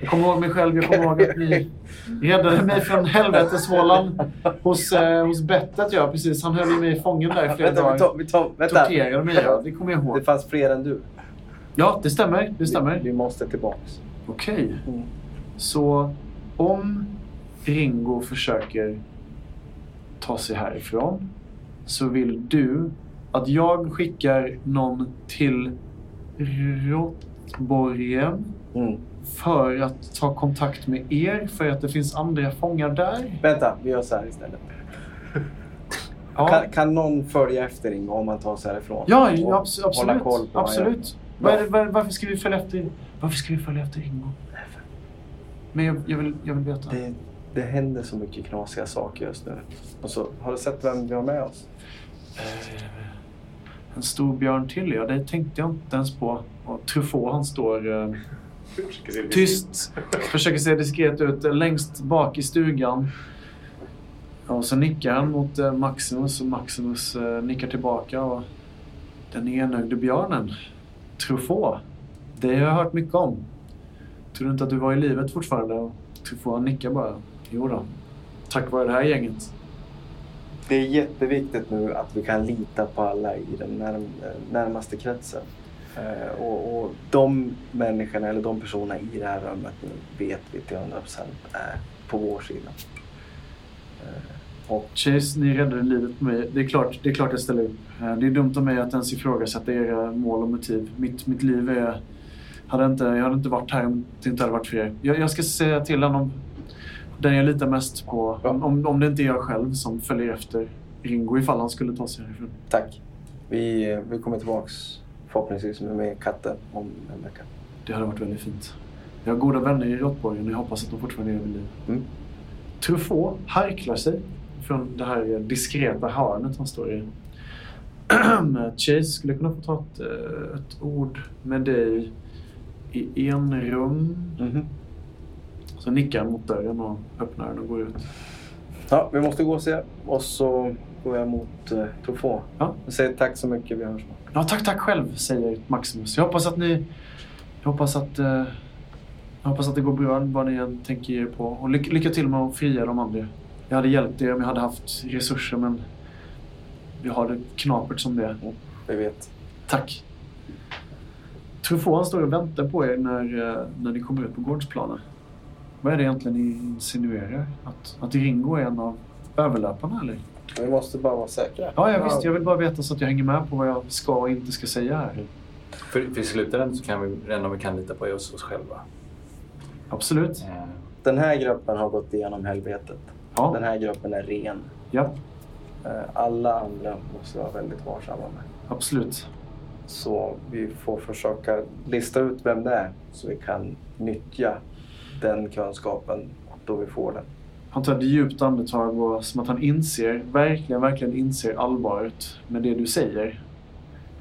Jag kommer ihåg mig själv. Jag kommer ihåg att ni räddade mig från helveteshålan hos, eh, hos bettet. Ja, precis. Han höll ju mig fången där i flera Vänta, vi dagar. tar, vi tar, vänta. Torterade mig, ja. Det kommer jag Det ihåg. fanns fler än du. Ja, det stämmer. Det Vi, stämmer. vi måste tillbaks. Okej. Mm. Så om Ringo försöker ta sig härifrån så vill du att jag skickar någon till Råttborgen Mm. för att ta kontakt med er för att det finns andra fångar där? Vänta, vi gör så här istället. Ja, Kan, kan någon följa efter Ingo om man tar sig härifrån? ja, Och abs- hålla absolut. koll på absolut. Det, var, varför ska vi följa efter, varför ska vi följa efter Ringo? Men jag, jag, vill, jag vill veta. Det, det händer så mycket knasiga saker just nu. Och så, har du sett vem vi har med oss? Eh, En stor björn till, ja. Det tänkte jag inte ens på. Och Truffaut, han står eh, tyst. Försöker se diskret ut eh, längst bak i stugan. Och så nickar han mot eh, Maximus och Maximus eh, nickar tillbaka. Och den enögde björnen, Truffaut. Det har jag hört mycket om. Tror du inte att du var i livet fortfarande? Truffaut nickar bara. Jo då. Tack vare det här gänget. Det är jätteviktigt nu att vi kan lita på alla i den närm närmaste kretsen. Eh, och, och de människorna, eller de personerna i det här rummet nu vet vi till 100% är på vår sida. Eh, och Chase, ni räddade livet på mig. Det är klart, det är klart jag ställer upp. Eh, Det är dumt av mig att ens ifrågasätta era mål och motiv. Mitt, mitt liv är... Hade inte, jag hade inte varit här om det inte hade varit för er. Jag, jag ska säga till honom den jag litar mest på. Om, om, om det inte är jag själv som följer efter Ringo ifall han skulle ta sig härifrån. tack. Vi, vi kommer tillbaks förhoppningsvis med, med katten om en vecka. Det hade varit väldigt fint. Jag har goda vänner i Råttborgen och jag hoppas att de fortfarande är vid liv. Mm. Truffaut harklar sig från det här diskreta hörnet han står i. Chase skulle kunna få ta ett, eh, ett ord med dig i en rum. Mhm. Så nickar han mot dörren och öppnar den och går ut. Ja, vi måste gå och se. Och så går jag mot uh, Truffaut. Ja. Jag säger tack så mycket, vi hörs. Ja, tack, tack själv, säger Maximus. Jag hoppas att ni... Jag hoppas att... eh, jag hoppas att det går bra vad ni än tänker er på. Och lycka, lycka till med att fria de andra. Jag hade hjälpt er om jag hade haft resurser, men... Vi har det knapert som det är. Vi vet. Tack. Truffaut står och väntar på er när, eh, när ni kommer ut på gårdsplanen. Vad är det egentligen ni insinuerar? Att, att Ringo är en av överlöparna, eller? Vi måste bara vara säkra. Ja, jag visst. Jag vill bara veta så att jag hänger med på vad jag ska och inte ska säga här. För, för i slutändan så kan vi, det enda vi kan lita på är oss, oss själva. Absolut. Eh, Den här gruppen har gått igenom helvetet. Ja. Den här gruppen är ren. Ja, Eh, Alla andra måste vara väldigt varsamma med. absolut. Så vi får försöka lista ut vem det är så vi kan nyttja den kunskapen då vi får den. Han tar ett djupt andetag och som att han inser, verkligen, verkligen inser allvaret med det du säger.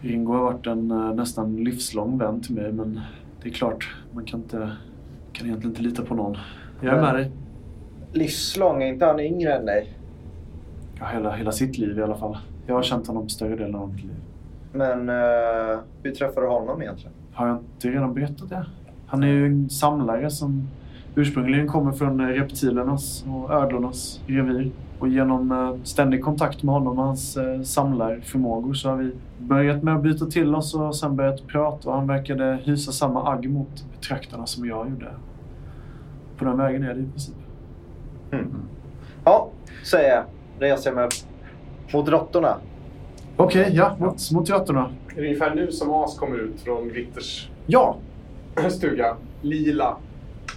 Ringo har varit en eh, nästan livslång vän till mig, men det är klart, man kan, inte, kan egentligen inte lita på någon. Jag är med dig. Livslång, är inte han yngre än dig? Ja, hela, hela sitt liv i alla fall. Jag har känt honom större delen av mitt liv. Men uh, hur träffade du honom egentligen? Har jag inte redan berättat det? Han är ju en samlare som ursprungligen kommer från eh, reptilernas och ödlornas revir. Och genom eh, ständig kontakt med honom och hans eh, samlarförmågor så har vi börjat med att byta till oss och sen börjat prata. Och han verkade hysa samma agg mot trakterna som jag gjorde. På den vägen är det i princip. Ja, säger jag. Reser jag mig. Mot råttorna. Okej, ja. Mot, mot råttorna. Är det ungefär nu som As kommer ut från Glitters Ja! stuga? Lila.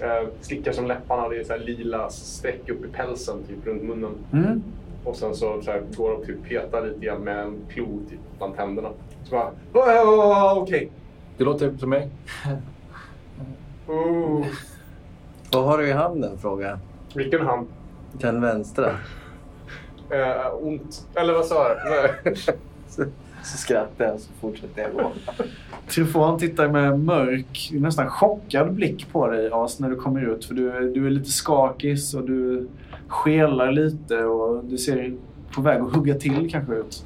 Eh, slickar som läpparna. Det är så här lila streck upp i pälsen, typ runt munnen. Mm. Och sen så, så här, går och typ petar lite grann med en klo typ, bland tänderna. Så bara... "Åh, åh, åh, Okej. det låter som mig. Oh. Vad har du i handen? frågar jag. Vilken hand? Den vänstra. Eh, ont. Eller vad sa jag? Så, skrattar jag så fortsätter jag gå. Han tittar med mörk, nästan chockad blick på dig As när du kommer ut. För du, är- du är lite skakis och du skelar lite och du ser på väg att hugga till kanske ut.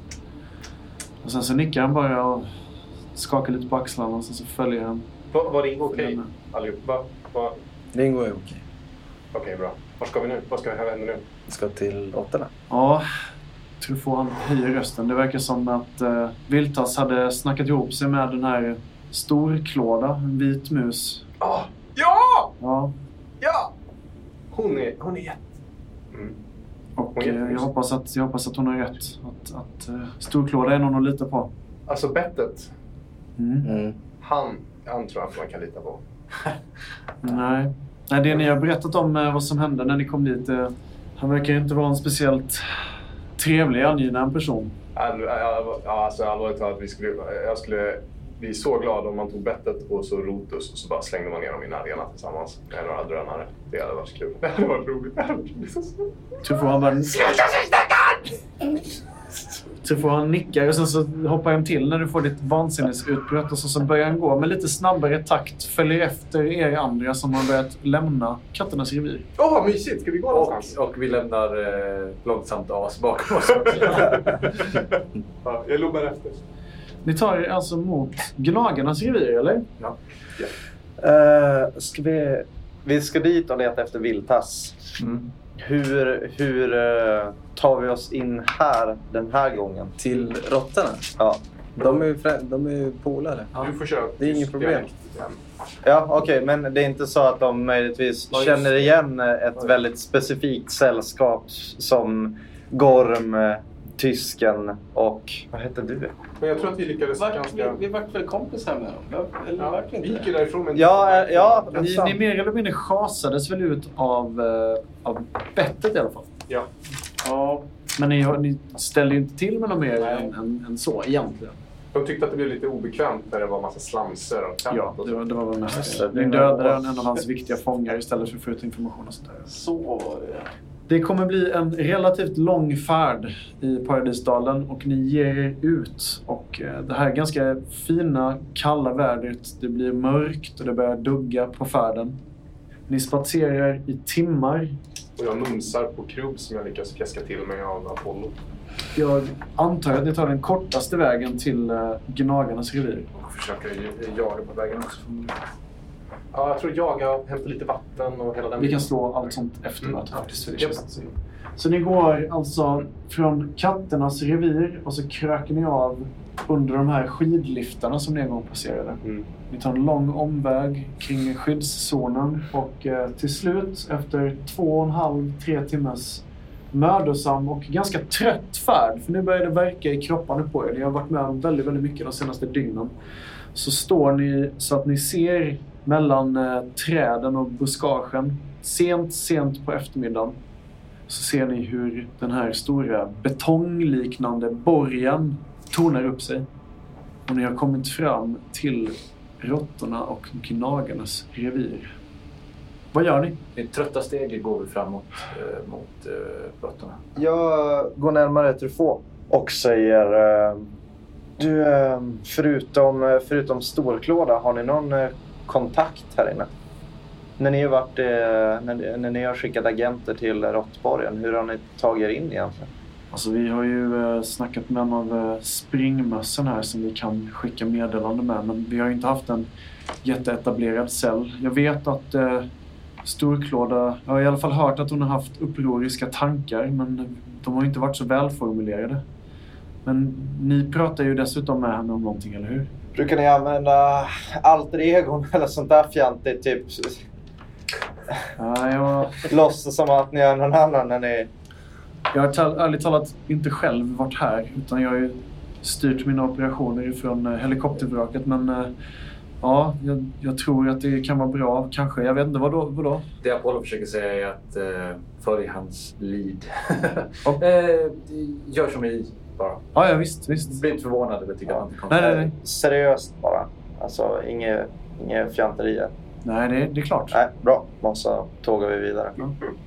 Och sen så nickar han bara och skakar lite på axlarna och sen så följer han. Var, var det okej allihop? Va? Va? Ringo är okej. Okej, bra. Var ska vi nu? Vad ska vi hända nu? Vi ska till råttorna. Ja, Truffaut han höjer rösten. Det verkar som att uh, Viltas hade snackat ihop sig med den här storklåda, en vit mus. Ah, ja! Ja, Ja! Hon är, hon är jätte... Mm. och Hon är eh, jag, hoppas att, jag hoppas att hon har rätt. Att, att uh, storklåda är någon att lita på. Alltså bettet, Mm. Mm. han, han tror jag att man kan lita på. Nej. Nej, det ni har berättat om eh, vad som hände när ni kom dit. eh, Han verkar inte vara en speciellt trevlig, angenäm person. Ja, alltså allvarligt talat, vi skulle, jag skulle bli så glad om man tog bettet och så Rotus och så bara slängde man ner dem i en arena tillsammans med några drönare. Det hade varit kul. Det hade varit roligt. Det hade varit roligt. Truffaut han bara... Truffaut han nickar och sen så hoppar han till när du får ditt vansinnesutbrott och så, så börjar han gå med lite snabbare takt. Följer efter er andra som har börjat lämna katternas revir. Åh, vad mysigt! Ska vi gå Och, någonstans? och vi lämnar eh, långsamt As bakom oss. ja, jag lobbar efter. Ni tar er alltså mot Gnagarnas revir, eller? Uh, ska vi... vi ska dit och leta efter vildtass. Mm. Hur, hur eh, tar vi oss in här den här gången? Till råttorna? Ja, De är ju, de är ju polare. Du får köra Det är inget problem. ja okej, men det är inte så att de möjligtvis Ja, känner igen ett Ja, väldigt specifikt sällskap som Gorm, eh, tysken och... Vad hette du? Men jag tror att vi lyckades ganska... vi vart väl kompisar med dem? Eller Ja, vi gick ju därifrån med Ja, eh, ja, det är Ni, ni mer eller mindre schasades väl ut av, eh, av bettet i alla fall? Ja. Ja. Men ni, ni ställde ju inte till med något mer än, än, än så egentligen. De tyckte att det blev lite obekvämt när det var massa slamsor och katt Ja, det var, det var väl mest Just det. Ni dödade en, en av hans viktiga fångar istället för att få ut information och sånt där. Så var det Det kommer bli en relativt lång färd i Paradisdalen och ni ger er ut. Och eh, det här ganska fina, kalla vädret, det blir mörkt och det börjar dugga på färden. Ni spatserar i timmar. Och jag mumsar på krubb som jag lyckas fjäska till mig av Apollo. Jag antar att ni tar den kortaste vägen till uh, Gnagarnas revir. Och försöker jaga på vägen också. Ja, jag tror jaga, hämta lite vatten och hela den Vi kan slå allt sånt efter Mm. faktiskt. För det Japp. känns Så ni går alltså från katternas revir och så kröker ni av under de här skidliftarna som ni en gång passerade. Mm. Ni tar en lång omväg kring skyddszonen och eh, till slut efter två och en halv, tre timmars mödosam och ganska trött färd, för nu börjar det verka i kropparna på er. Ni har varit med om väldigt, väldigt mycket de senaste dygnen. Så står ni så att ni ser mellan eh, träden och buskagen sent, sent på eftermiddagen så ser ni hur den här stora betongliknande borgen tornar upp sig. Och ni har kommit fram till råttorna och gnagarnas revir. Vad gör ni? I trötta steg går vi framåt eh, mot eh, råttorna. Jag går närmare Truffaut och säger... eh, Du, eh, förutom, eh, förutom Storklåda, har ni någon kontakt här inne? När ni har, varit, eh, när, när ni har skickat agenter till Råttborgen, hur har ni tagit er in egentligen? Alltså vi har ju eh, snackat med en av eh, springmössen här som vi kan skicka meddelande med. Men vi har inte haft en jätteetablerad cell. Jag vet att eh, Storklåda, jag har i alla fall hört att hon har haft upproriska tankar men de har inte varit så välformulerade. Men ni pratar ju dessutom med henne om någonting, eller hur? Brukar ni använda alter egon eller sånt där fjantigt? Typ Ja, jag, låtsas som att ni är någon annan när ni... jag har tal- ärligt talat inte själv varit här utan jag har ju styrt mina operationer från eh, helikoptervraket. Men eh, ja, jag, jag tror att det kan vara bra kanske. Jag vet inte, vadå? vadå? Det Apollo försöker säga är att eh, följ hans eh, gör som vi bara. Ja, ja visst, visst. Bli inte förvånad det är Nej, nej, nej. Seriöst bara. Alltså inget, inget fjanterier. Nej, det, det är klart. Nej, bra. Och så tågar vi vidare.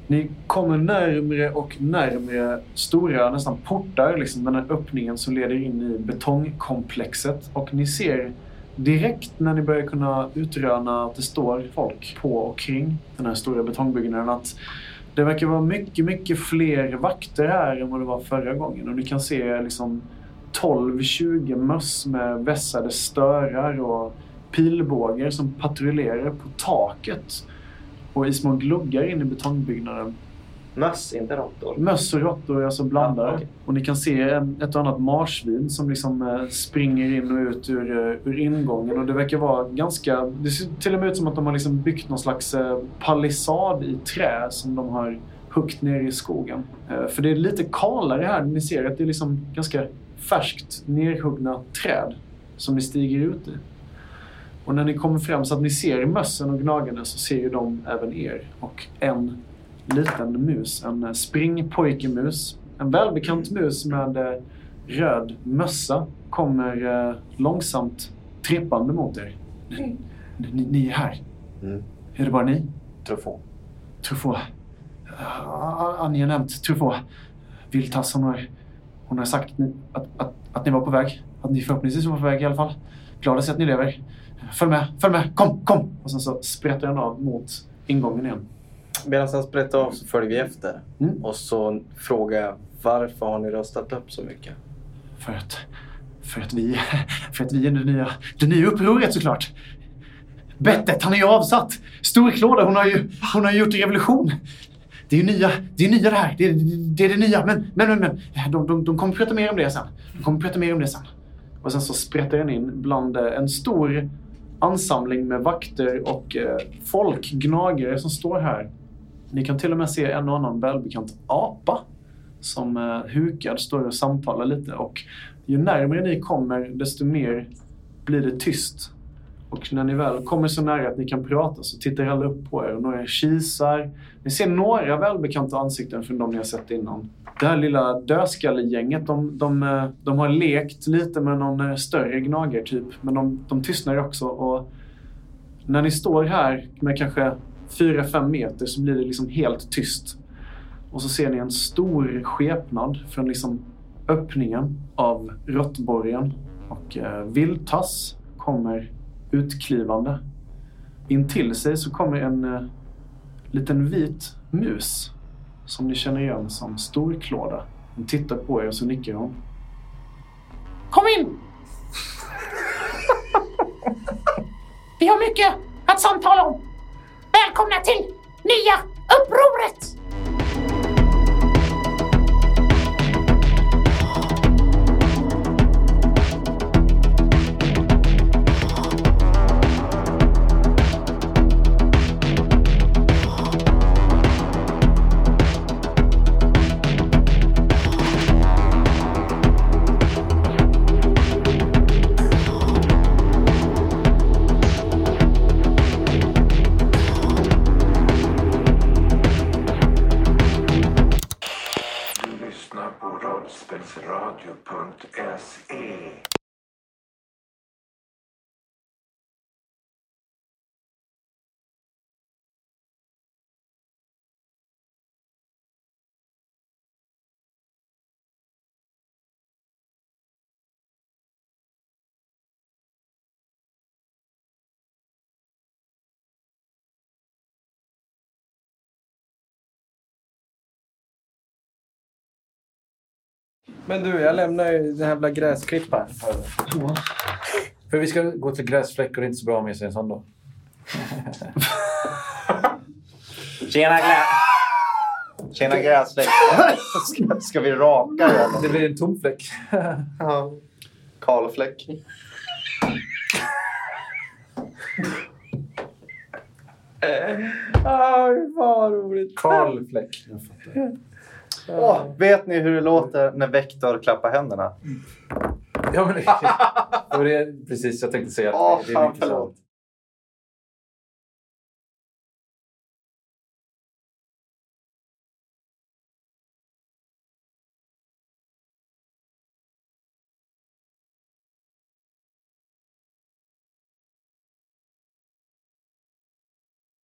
Ni kommer närmre och närmre stora nästan portar, liksom den här öppningen som leder in i betongkomplexet. Och ni ser direkt när ni börjar kunna utröna att det står folk på och kring den här stora betongbyggnaden att det verkar vara mycket, mycket fler vakter här än vad det var förra gången. Och ni kan se liksom 12-20 möss med vässade störar och pilbågar som patrullerar på taket och i små gluggar in i betongbyggnaden. Möss, inte råttor. Möss och råttor är alltså blandade. Ja, okej. Och ni kan se en, ett och annat marsvin som liksom eh, springer in och ut ur, eh, ur ingången. Och det verkar vara ganska... Det ser till och med ut som att de har liksom byggt någon slags eh, palissad i trä som de har huggit ner i skogen. För det är lite kalare här. Ni ser att det är liksom ganska färskt nerhuggna träd som ni stiger ut i. Och när ni kommer fram så att ni ser mössen och gnagarna så ser ju de även er. Och en liten mus, en eh, springpojkemus. En välbekant mus med eh, röd mössa kommer eh, långsamt trippande mot er. Ni, ni, ni är här. Mm. Är det bara ni? Truffaut. Truffaut. Uh, Annie har nämnt Truffaut. Viltas, hon har, hon har sagt att ni, att, att, att ni var på väg. Att ni förhoppningsvis var på väg i alla fall. Glad att se att ni lever. Följ med, följ med, kom, kom! Och sen så sprätter han av mot ingången igen. Medan han sprätter av så följer vi efter. Mm. Och så frågar jag varför har ni röstat upp så mycket? För att, för att vi, för att vi är det nya, det nya upproret såklart. Bettet, han är ju avsatt. Storklåda, hon har ju, hon har ju gjort revolution. Det är ju nya, det är nya det här. Det är det, är det nya. Men, men, men, men de, de, de kommer prata mer om det sen. De kommer prata mer om det sen. Och sen så sprätter den in bland eh, en stor ansamling med vakter och eh, folk, gnagare som står här. Ni kan till och med se en och annan välbekant apa som eh, hukad står och samtalar lite. Och ju närmare ni kommer, desto mer blir det tyst. Och när ni väl kommer så nära att ni kan prata så tittar alla upp på er och några kisar. Ni ser några välbekanta ansikten från de ni har sett innan. Det här lilla dödskallegänget, de, de, eh, de har lekt lite med någon eh, större gnagartyp. Men de, de tystnar också. Och när ni står här med kanske 4-5 meter så blir det liksom helt tyst. Och så ser ni en stor skepnad från liksom öppningen av råttborgen. Och eh, Viltas kommer utklivande. In till sig så kommer en, eh, liten vit mus som ni känner igen som Storklåda. Hon tittar på er och så nickar hon. Kom in! Vi har mycket att samtala om. Välkomna till nya upproret! rollspelsradio.se. Men du, jag lämnar ju den här jävla gräsklippan. För vi ska gå till gräsfläck och det är inte så bra med sig en sån då. Tjena grä... Tjena gräsfläck. Ska, ska vi raka den? Det blir en tom fläck. Ja. Kalfläck. Aj, vad roligt. Karl fläck. Åh, vet ni hur det låter när Vektor klappar händerna? Ja, men det, det var det precis jag tänkte säga. Åh, det är fan, mycket förlåt.